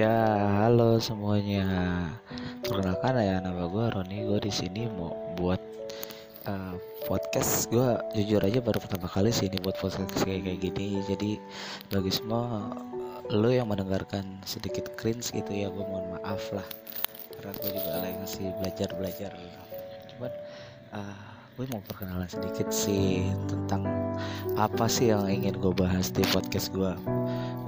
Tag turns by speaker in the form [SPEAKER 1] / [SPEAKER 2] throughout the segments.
[SPEAKER 1] Ya, halo semuanya. Perkenalkan ya nama gue Roni. Gue di sini mau buat uh, podcast. Gue jujur aja baru pertama kali sih ini buat podcast kayak kayak gini. Jadi bagi semua lo yang mendengarkan sedikit cringe gitu ya, gue mohon maaf lah. Karena gue juga lagi ngasih belajar belajar. Cuman uh, gue mau perkenalan sedikit sih tentang apa sih yang ingin gue bahas di podcast gue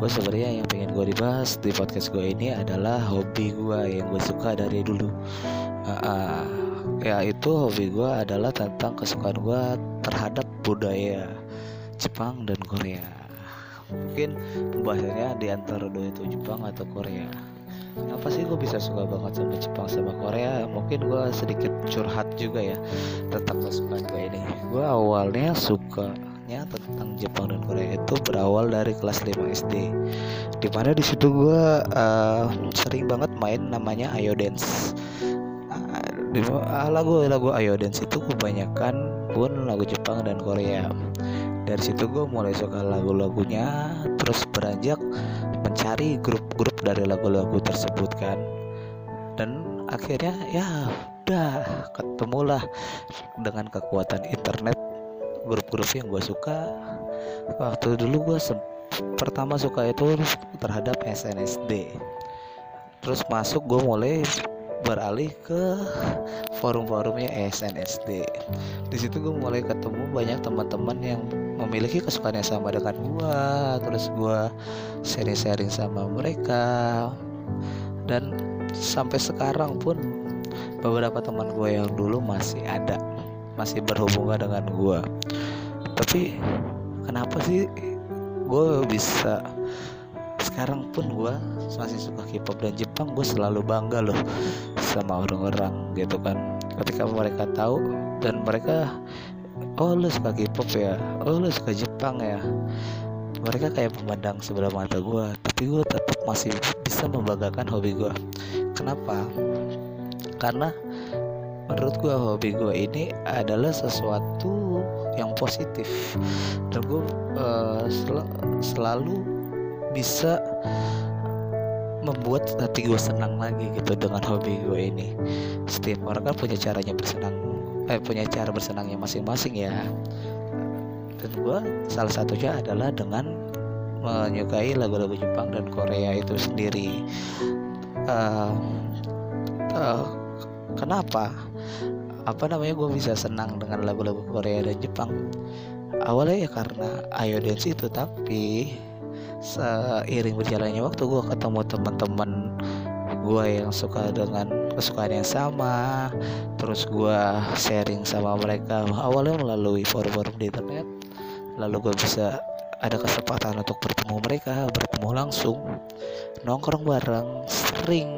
[SPEAKER 1] gue sebenarnya yang pengen gue dibahas di podcast gue ini adalah hobi gue yang gue suka dari dulu. Uh, uh, ya itu hobi gue adalah tentang kesukaan gue terhadap budaya Jepang dan Korea. Mungkin bahasanya di antara dua itu Jepang atau Korea. Kenapa sih gue bisa suka banget sama Jepang sama Korea? Mungkin gue sedikit curhat juga ya tentang kesukaan gue ini. Gue awalnya suka tentang Jepang dan Korea itu berawal dari kelas 5 SD di mana di situ gue uh, sering banget main namanya Ayo Dance. Uh, lagu lagu Ayo Dance itu kebanyakan pun lagu Jepang dan Korea. Dari situ gue mulai suka lagu-lagunya terus beranjak mencari grup-grup dari lagu-lagu tersebut kan. Dan akhirnya ya udah ketemulah dengan kekuatan internet grup-grup yang gue suka. Waktu dulu gue pertama suka itu terhadap SNSD terus masuk gue mulai beralih ke forum-forumnya SNSD di situ gue mulai ketemu banyak teman-teman yang memiliki kesukaan yang sama dengan gue terus gue sharing-sharing sama mereka. Dan sampai sekarang pun beberapa teman gue yang dulu masih ada masih berhubungan dengan gue tapi kenapa sih gue bisa sekarang pun gue masih suka K-pop dan Jepang gue selalu bangga loh sama orang-orang gitu kan. Ketika mereka tahu dan mereka oh lu suka K-pop ya oh lu suka Jepang ya. Mereka kayak memandang sebelah mata gue tapi gue tetap masih bisa membanggakan hobi gue kenapa? Karena menurut gue hobi gue ini adalah sesuatu yang positif. Dan gue uh, sel selalu bisa membuat hati gue senang lagi gitu dengan hobi gue ini. Setiap orang kan punya caranya bersenang eh punya cara bersenangnya masing-masing ya. Dan gue salah satunya adalah dengan menyukai lagu-lagu Jepang dan Korea itu sendiri. Uh, uh, kenapa apa namanya gue bisa senang dengan lagu-lagu Korea dan Jepang. Awalnya ya karena Ayo Dance itu tapi seiring berjalannya waktu gue ketemu teman-teman gue yang suka dengan kesukaan yang sama terus gue sharing sama mereka awalnya melalui forum-forum di internet. Lalu gue bisa ada kesempatan untuk bertemu mereka bertemu langsung nongkrong bareng sering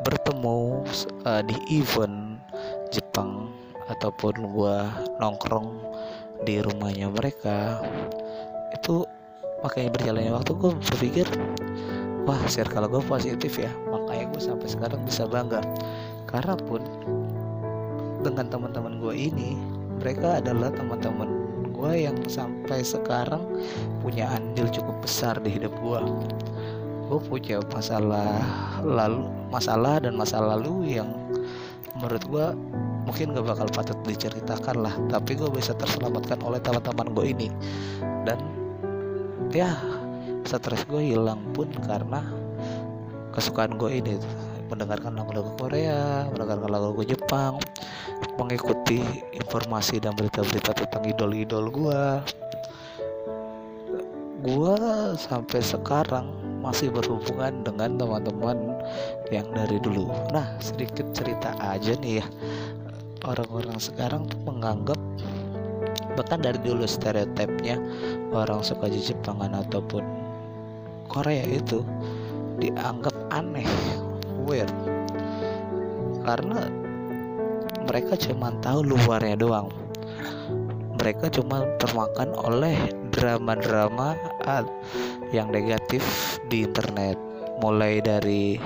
[SPEAKER 1] bertemu uh, di event Jepang ataupun gua nongkrong di rumahnya mereka itu makanya berjalannya waktu gue berpikir wah kalau gue positif ya. Makanya gue sampai sekarang bisa bangga. Karena pun dengan teman-teman gue ini mereka adalah teman-teman gue yang sampai sekarang punya andil cukup besar di hidup gue gue punya masalah lalu masalah dan masa lalu yang menurut gue mungkin gak bakal patut diceritakan lah tapi gue bisa terselamatkan oleh teman-teman gue ini. Dan ya stres gue hilang pun karena kesukaan gue ini. Mendengarkan lagu-lagu Korea mendengarkan lagu-lagu Jepang mengikuti informasi dan berita-berita tentang idol-idol gue gue sampai sekarang masih berhubungan dengan teman-teman yang dari dulu. Nah, sedikit cerita aja nih ya. Orang-orang sekarang tuh menganggap bahkan dari dulu stereotipnya orang suka Jepangan ataupun Korea itu dianggap aneh, weird. Karena mereka cuma tahu luarnya doang. Mereka cuma termakan oleh drama-drama yang negatif di internet mulai dari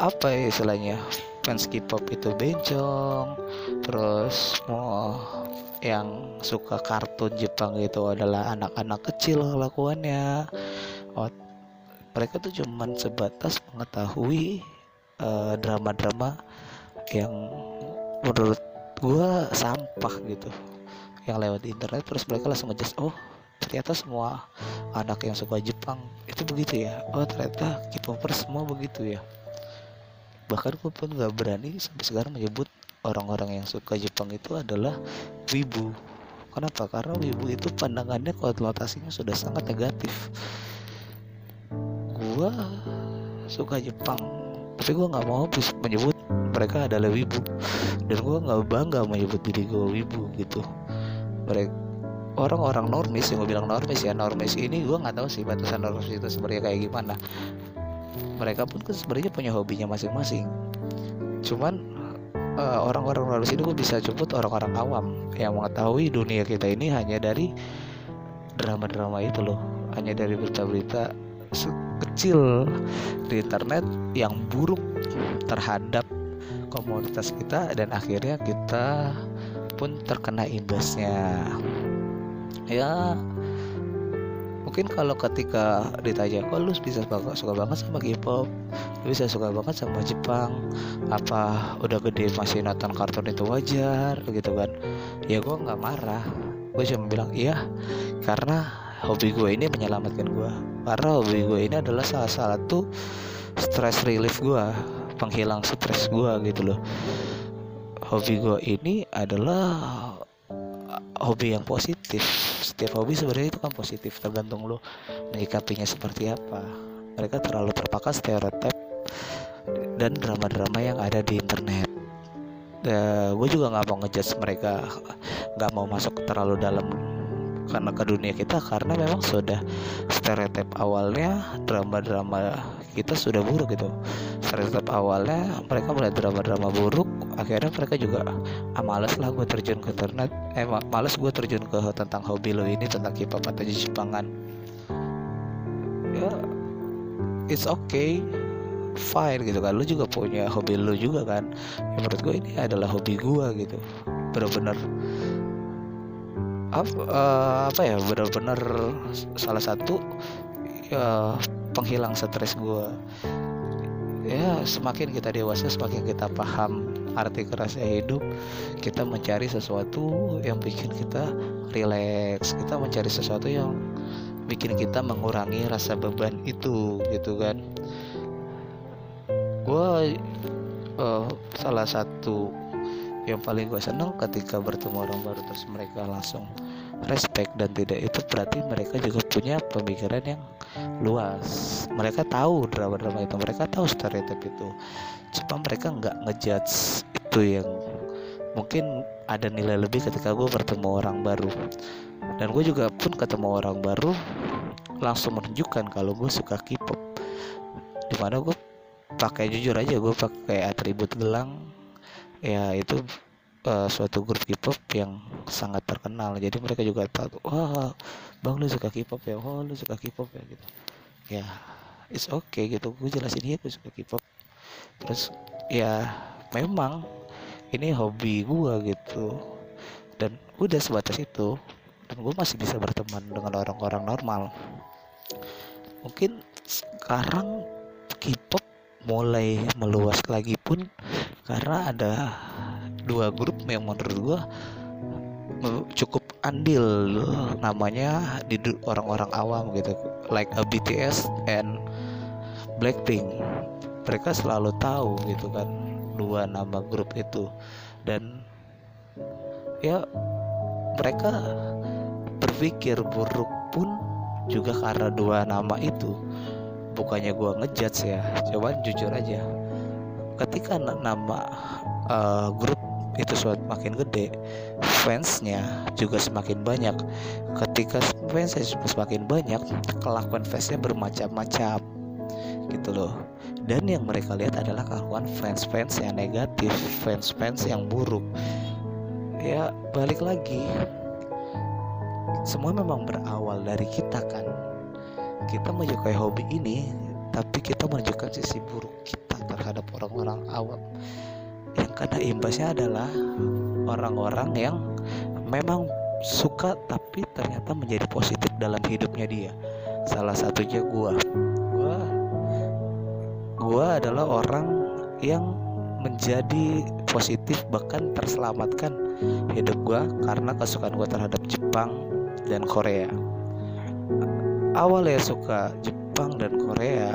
[SPEAKER 1] apa ya istilahnya fans K-pop itu bencong. Terus mau yang suka kartun Jepang itu adalah anak-anak kecil kelakuannya oh, mereka tuh cuman sebatas mengetahui drama drama-drama yang menurut gua sampah gitu yang lewat internet. Terus mereka langsung ngejudge oh ternyata semua anak yang suka Jepang itu begitu ya. Oh ternyata K-popers semua begitu ya bahkan gue pun nggak berani sampai sekarang menyebut orang-orang yang suka Jepang itu adalah wibu. Kenapa? Karena wibu itu pandangannya konotasinya sudah sangat negatif. Gue suka Jepang tapi gue nggak mau menyebut mereka adalah wibu. Dan gue nggak bangga menyebut diri gue wibu gitu. Mereka orang-orang normis yang gue bilang normis ya normis ini gue nggak tahu sih batasan normis itu sebenarnya kayak gimana mereka pun kan sebenarnya punya hobinya masing-masing. Cuman uh, orang-orang lulus ini gue bisa jemput orang-orang awam yang mengetahui dunia kita ini hanya dari drama-drama itu loh. Hanya dari berita-berita kecil di internet yang buruk terhadap komunitas kita dan akhirnya kita pun terkena imbasnya. Ya mungkin kalau ketika ditanya kok lu bisa suka, suka banget sama K-pop? Lu bisa suka banget sama Jepang? Apa udah gede masih nonton kartun itu wajar? Gitu kan? Ya gue nggak marah. Gue cuma bilang iya karena hobi gue ini menyelamatkan gue karena hobi gue ini adalah salah satu stress relief gue penghilang stres gue gitu loh. Hobi gue ini adalah hobi yang positif. Setiap hobi sebenarnya itu kan positif tergantung lo menyikapinya seperti apa. Mereka terlalu terpakai stereotip dan drama-drama yang ada di internet. Uh, gue juga nggak mau ngejudge mereka nggak mau masuk terlalu dalam karena ke dunia kita karena memang sudah stereotip awalnya drama-drama kita sudah buruk gitu. Stereotip awalnya mereka melihat drama-drama buruk akhirnya mereka juga ah males lah gue terjun ke internet. Eh males gue terjun ke tentang hobi lo ini tentang K-pop atau Jepangan. Ya it's okay fine gitu kan. Lu juga punya hobi lu juga kan. Ya, menurut gue ini adalah hobi gue gitu. Bener-bener apa, uh, apa ya benar-benar salah satu uh, penghilang stres gue ya semakin kita dewasa semakin kita paham arti kerasnya hidup kita mencari sesuatu yang bikin kita rileks kita mencari sesuatu yang bikin kita mengurangi rasa beban itu gitu kan. Gue uh, salah satu yang paling gue senang ketika bertemu orang baru terus mereka langsung respect dan tidak itu berarti mereka juga punya pemikiran yang luas. Mereka tahu drama-drama itu mereka tahu stereotip itu. Cuma mereka nggak ngejudge itu yang mungkin ada nilai lebih ketika gue bertemu orang baru. Dan gue juga pun ketemu orang baru langsung menunjukkan kalau gue suka K-pop. Di mana gue pakai jujur aja gue pakai atribut gelang ya itu uh, suatu grup K-pop yang sangat terkenal. Jadi mereka juga tahu wah bang lu suka K-pop ya? Oh lu suka K-pop ya? Gitu. Ya it's okay gitu. Gue jelasin ya gue suka K-pop. Terus ya memang ini hobi gue gitu. Dan udah sebatas itu. Dan gue masih bisa berteman dengan orang-orang normal. Mungkin sekarang K-pop mulai meluas lagi pun karena ada dua grup yang menurut gua cukup andil. Namanya di orang-orang awam gitu. Like a BTS and Blackpink. Mereka selalu tahu gitu kan dua nama grup itu. Dan ya mereka berpikir buruk pun juga karena dua nama itu. Bukannya gue ngejudge ya coba jujur aja ketika nama uh, grup itu semakin gede fansnya juga semakin banyak. Ketika fansnya semakin banyak kelakuan fansnya bermacam-macam gitu loh. Dan yang mereka lihat adalah kelakuan fans-fans yang negatif fans-fans yang buruk. Ya balik lagi. Semua memang berawal dari kita kan. Kita menyukai hobi ini tapi kita menunjukkan sisi buruk kita terhadap orang-orang awam. Yang kena imbasnya adalah orang-orang yang memang suka tapi ternyata menjadi positif dalam hidupnya dia. Salah satunya gua. Gua gue adalah orang yang menjadi positif bahkan terselamatkan hidup gue karena kesukaan gue terhadap Jepang dan Korea. Awal ya suka Jepang dan Korea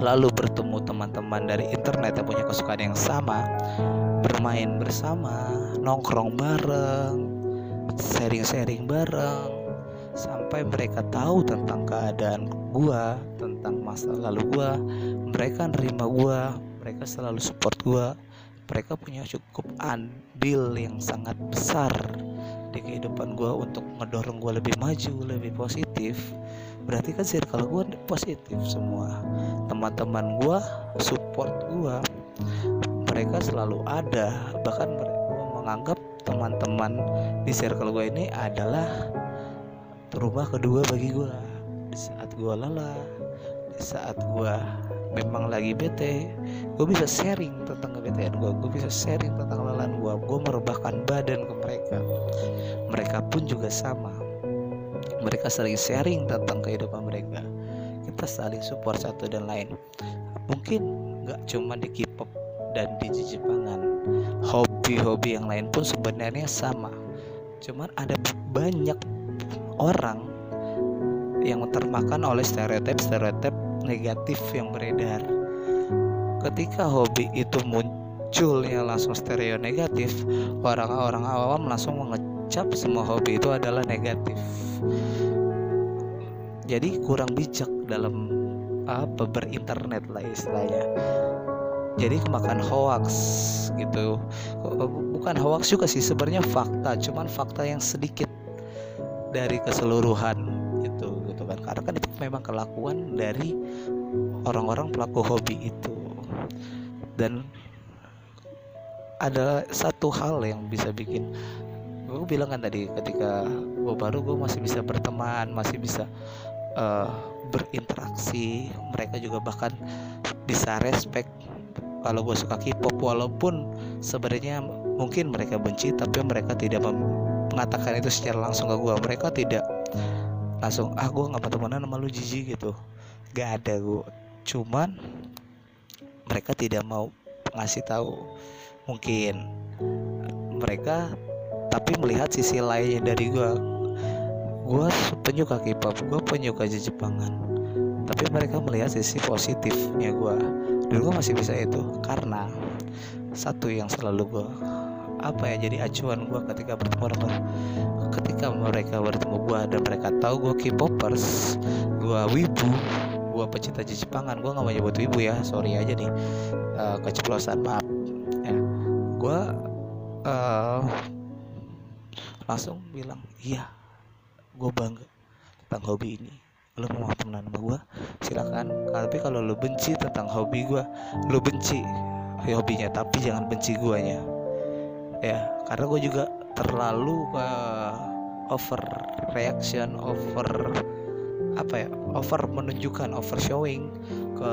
[SPEAKER 1] lalu bertemu teman-teman dari internet yang punya kesukaan yang sama bermain bersama nongkrong bareng sharing-sharing bareng sampai mereka tahu tentang keadaan gua tentang masa lalu gua. Mereka nerima gua mereka selalu support gua. Mereka punya cukup andil yang sangat besar di kehidupan gue untuk ngedorong gue lebih maju lebih positif berarti kan circle gue positif semua. Teman-teman gue support gue mereka selalu ada. Bahkan mereka menganggap teman-teman di circle gue ini adalah rumah kedua bagi gue di saat gue lelah di saat gue memang lagi bete gue bisa sharing tentang kebetean gue gue bisa sharing tentang lelahan gue gue merebahkan badan ke mereka. Mereka pun juga sama mereka sering sharing tentang kehidupan mereka. Kita saling support satu dan lain. Mungkin nggak cuma di K-pop dan di Jepangan. Hobi-hobi yang lain pun sebenarnya sama. Cuman ada banyak orang yang termakan oleh stereotip-stereotip negatif yang beredar. Ketika hobi itu munculnya langsung stereo negatif, orang-orang awam langsung mengecap semua hobi itu adalah negatif. Jadi kurang bijak dalam apa berinternet lah istilahnya. Jadi kemakan hoax gitu. Bukan hoax juga sih sebenarnya fakta, cuman fakta yang sedikit dari keseluruhan kan karena kan itu memang kelakuan dari orang-orang pelaku hobi itu dan ada satu hal yang bisa bikin gue bilang kan tadi ketika gue baru gue masih bisa berteman masih bisa uh, berinteraksi mereka juga bahkan bisa respect. Kalau gue suka K-pop walaupun sebenarnya mungkin mereka benci tapi mereka tidak mengatakan itu secara langsung ke gue mereka tidak langsung ah gue nggak temenan sama lu jijik gitu. Gak ada gue cuman mereka tidak mau ngasih tahu. Mungkin mereka tapi melihat sisi lainnya dari gue gue penyuka K-pop gue penyuka Jepangan. Tapi mereka melihat sisi positifnya gue dan gue masih bisa itu karena satu yang selalu gue apa ya jadi acuan gue ketika bertemu orang ketika mereka bertemu gue dan mereka tahu gue K-popers gue wibu gue pecinta Jepangan gue nggak mau nyebut wibu ya sorry aja nih uh, keceplosan maaf. Ya gue uh, langsung bilang iya gue bangga tentang hobi ini. Lo mau temenan sama gue silakan. Tapi kalau lo benci tentang hobi gue lo benci hobinya tapi jangan benci guanya. Ya karena gue juga terlalu uh, over reaction over apa ya over menunjukkan over showing ke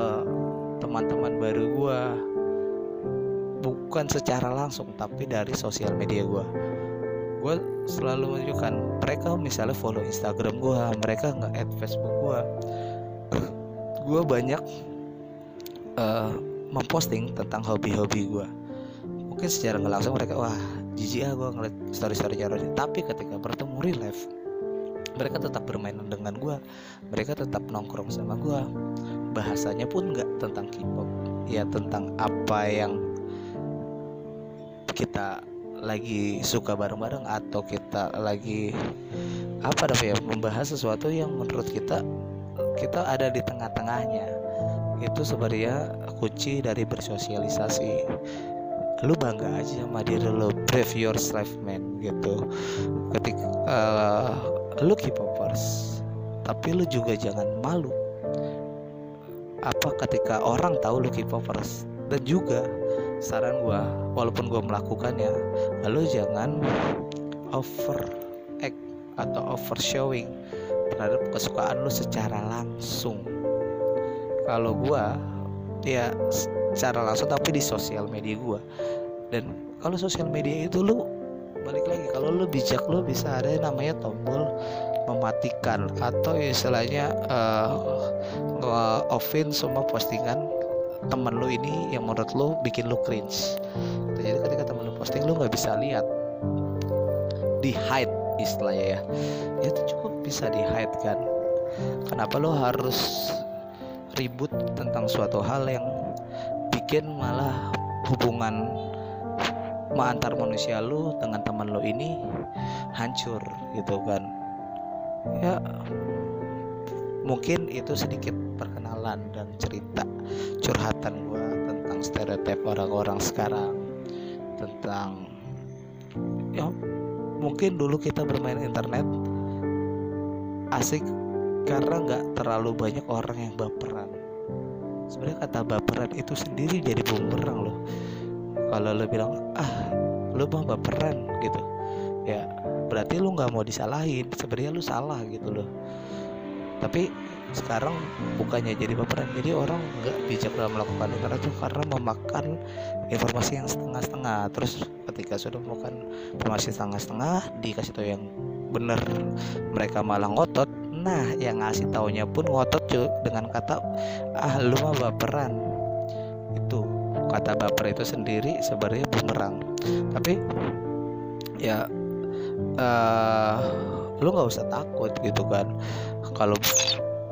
[SPEAKER 1] teman-teman baru gue bukan secara langsung tapi dari sosial media gue gue selalu menunjukkan mereka misalnya follow Instagram gue mereka nggak add Facebook gue gue banyak uh, memposting tentang hobi-hobi gue mungkin secara nggak langsung mereka wah jijik ah gue ngeliat story story Roni tapi ketika bertemu real life mereka tetap bermain dengan gue mereka tetap nongkrong sama gue bahasanya pun nggak tentang K-pop ya tentang apa yang kita lagi suka bareng-bareng atau kita lagi apa ya membahas sesuatu yang menurut kita kita ada di tengah-tengahnya. Itu sebenarnya kunci dari bersosialisasi. Lu bangga aja sama diri lu brave yourself man gitu. Ketika uh, lu K-popers tapi lu juga jangan malu. Apa ketika orang tahu lu K-popers dan juga saran gua walaupun gua melakukannya lu jangan over act atau over showing terhadap kesukaan lu secara langsung. Kalau gua ya secara langsung tapi di sosial media gue dan kalau sosial media itu lu balik lagi kalau lu bijak lu bisa ada yang namanya tombol mematikan atau istilahnya uh, offin semua postingan temen lu ini yang menurut lu bikin lu cringe. Jadi ketika temen lu posting lu nggak bisa lihat. Di hide istilahnya ya. Itu cukup bisa di hide kan? Kenapa lu harus ribut tentang suatu hal yang bikin malah hubungan antar manusia lu dengan teman lu ini hancur gitu kan? Ya mungkin itu sedikit perkenalan dan cerita curhatan gue tentang stereotip orang-orang sekarang. Tentang ya mungkin dulu kita bermain internet asik karena nggak terlalu banyak orang yang baperan. Sebenarnya kata baperan itu sendiri jadi bumerang loh. Kalau lo bilang ah lo mah baperan gitu. Ya berarti lo nggak mau disalahin. Sebenarnya lo salah gitu loh. Tapi sekarang bukannya jadi baperan jadi orang nggak bijak dalam melakukan itu. Karena memakan informasi yang setengah-setengah. Terus ketika sudah memakan informasi setengah-setengah dikasih tahu yang benar mereka malah ngotot. Nah yang ngasih taunya pun ngotot cuy dengan kata ah lu mah baperan. Itu kata baper itu sendiri sebenarnya bumerang. Tapi ya uh, lu nggak usah takut gitu kan. Kalau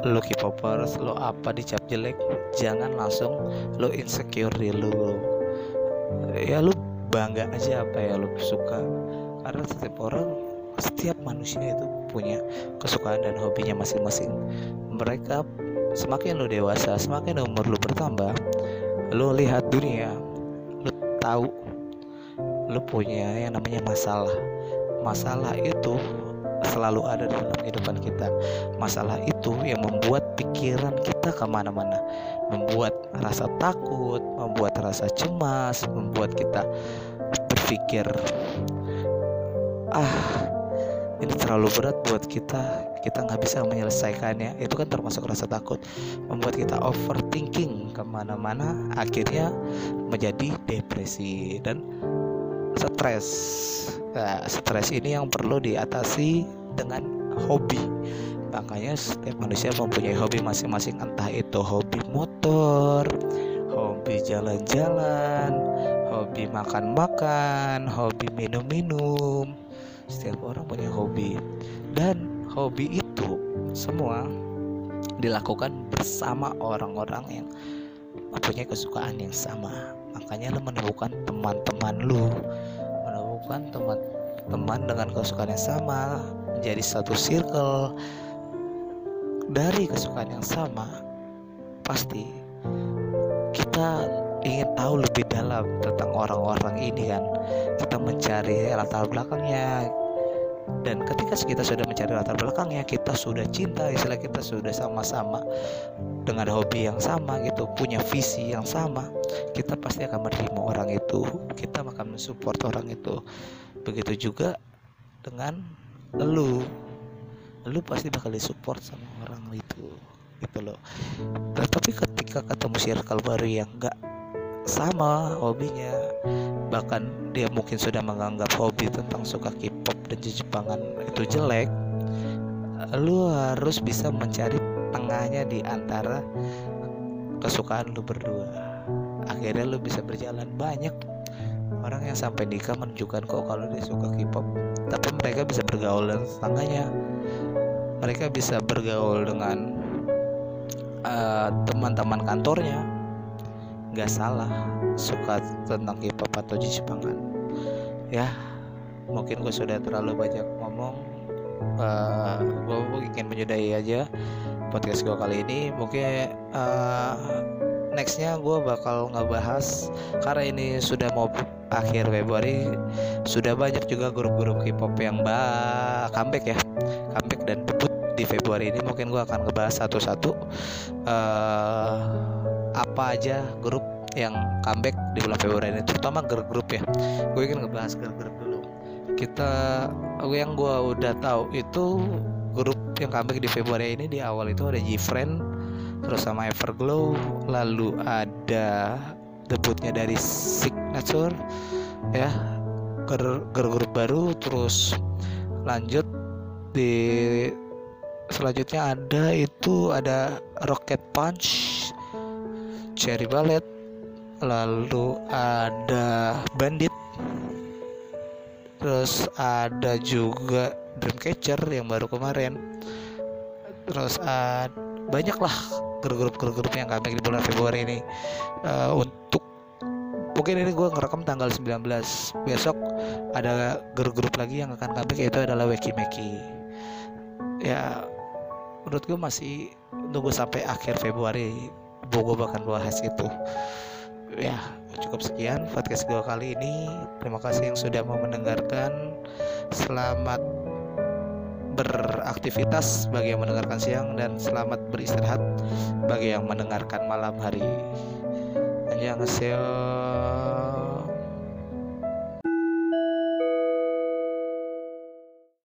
[SPEAKER 1] lu K-popers lu apa dicap jelek? Jangan langsung lu insecure di lu ya lu bangga aja apa ya lu suka. Karena setiap orang setiap manusia itu punya kesukaan dan hobinya masing-masing. Mereka semakin lu dewasa semakin umur lu bertambah lu lihat dunia lu tahu lu punya yang namanya masalah. Masalah itu selalu ada dalam kehidupan kita. Masalah itu yang membuat pikiran kita ke mana-mana. Membuat rasa takut membuat rasa cemas membuat kita berpikir ah ini terlalu berat buat kita. Kita nggak bisa menyelesaikannya. Itu kan termasuk rasa takut. Membuat kita overthinking ke mana-mana akhirnya menjadi depresi. Dan stres. Nah, stres ini yang perlu diatasi dengan hobi. Makanya setiap manusia mempunyai hobi masing-masing. Entah itu hobi motor hobi jalan-jalan hobi makan-makan hobi minum-minum. Setiap orang punya hobi. Dan hobi itu semua dilakukan bersama orang-orang yang mempunyai kesukaan yang sama makanya lo menemukan teman-teman lo menemukan teman-teman dengan kesukaan yang sama menjadi satu circle dari kesukaan yang sama pasti kita ingin tahu lebih dalam tentang orang-orang ini kan. Kita mencari latar belakangnya dan ketika kita sudah mencari latar belakangnya kita sudah cinta istilah kita sudah sama-sama. Dengan hobi yang sama gitu punya visi yang sama kita pasti akan menerima orang itu. Kita akan mensupport orang itu. Begitu juga dengan lu. Lu pasti bakal disupport sama orang itu gitu loh. Tapi ketika ketemu circle baru yang enggak sama hobinya. Bahkan dia mungkin sudah menganggap hobi tentang suka K-pop dan Jepangan itu jelek. Lu harus bisa mencari tengahnya di antara kesukaan lu berdua. Akhirnya lu bisa berjalan. Banyak orang yang sampai nikah menunjukkan kok kalau dia suka K-pop. Tapi mereka bisa bergaul dengan tetangganya. Mereka bisa bergaul dengan uh, teman-teman kantornya nggak salah suka tentang hip hop atau Jepangan ya mungkin gue sudah terlalu banyak ngomong. Uh, gue ingin menyudahi aja podcast gue kali ini. Mungkin uh, nextnya gue bakal ngebahas karena ini sudah mau akhir Februari sudah banyak juga grup-grup K-pop yang bah comeback ya. Comeback dan debut di Februari ini. Mungkin gue akan ngebahas satu-satu. Uh, apa aja grup yang comeback di bulan Februari ini terutama grup grup ya. Gue ingin ngebahas grup grup dulu. Kita yang gue udah tahu itu grup yang comeback di Februari ini di awal itu ada Gfriend terus sama Everglow lalu ada debutnya dari Signature ya grup grup baru terus lanjut di selanjutnya ada itu ada Rocket Punch Cherry Ballet lalu ada Bandit terus ada juga Dreamcatcher yang baru kemarin terus uh, banyak lah grup-grup grup yang comeback di bulan Februari ini. Uh, untuk mungkin ini gue ngerekam tanggal 19 besok ada grup-grup lagi yang akan comeback yaitu adalah Weki Meki ya menurut gue masih nunggu sampai akhir Februari gue bahkan bahas itu ya cukup sekian podcast gue kali ini terima kasih yang sudah mau mendengarkan selamat beraktivitas bagi yang mendengarkan siang dan selamat beristirahat bagi yang mendengarkan malam hari. Annyeonghaseyo.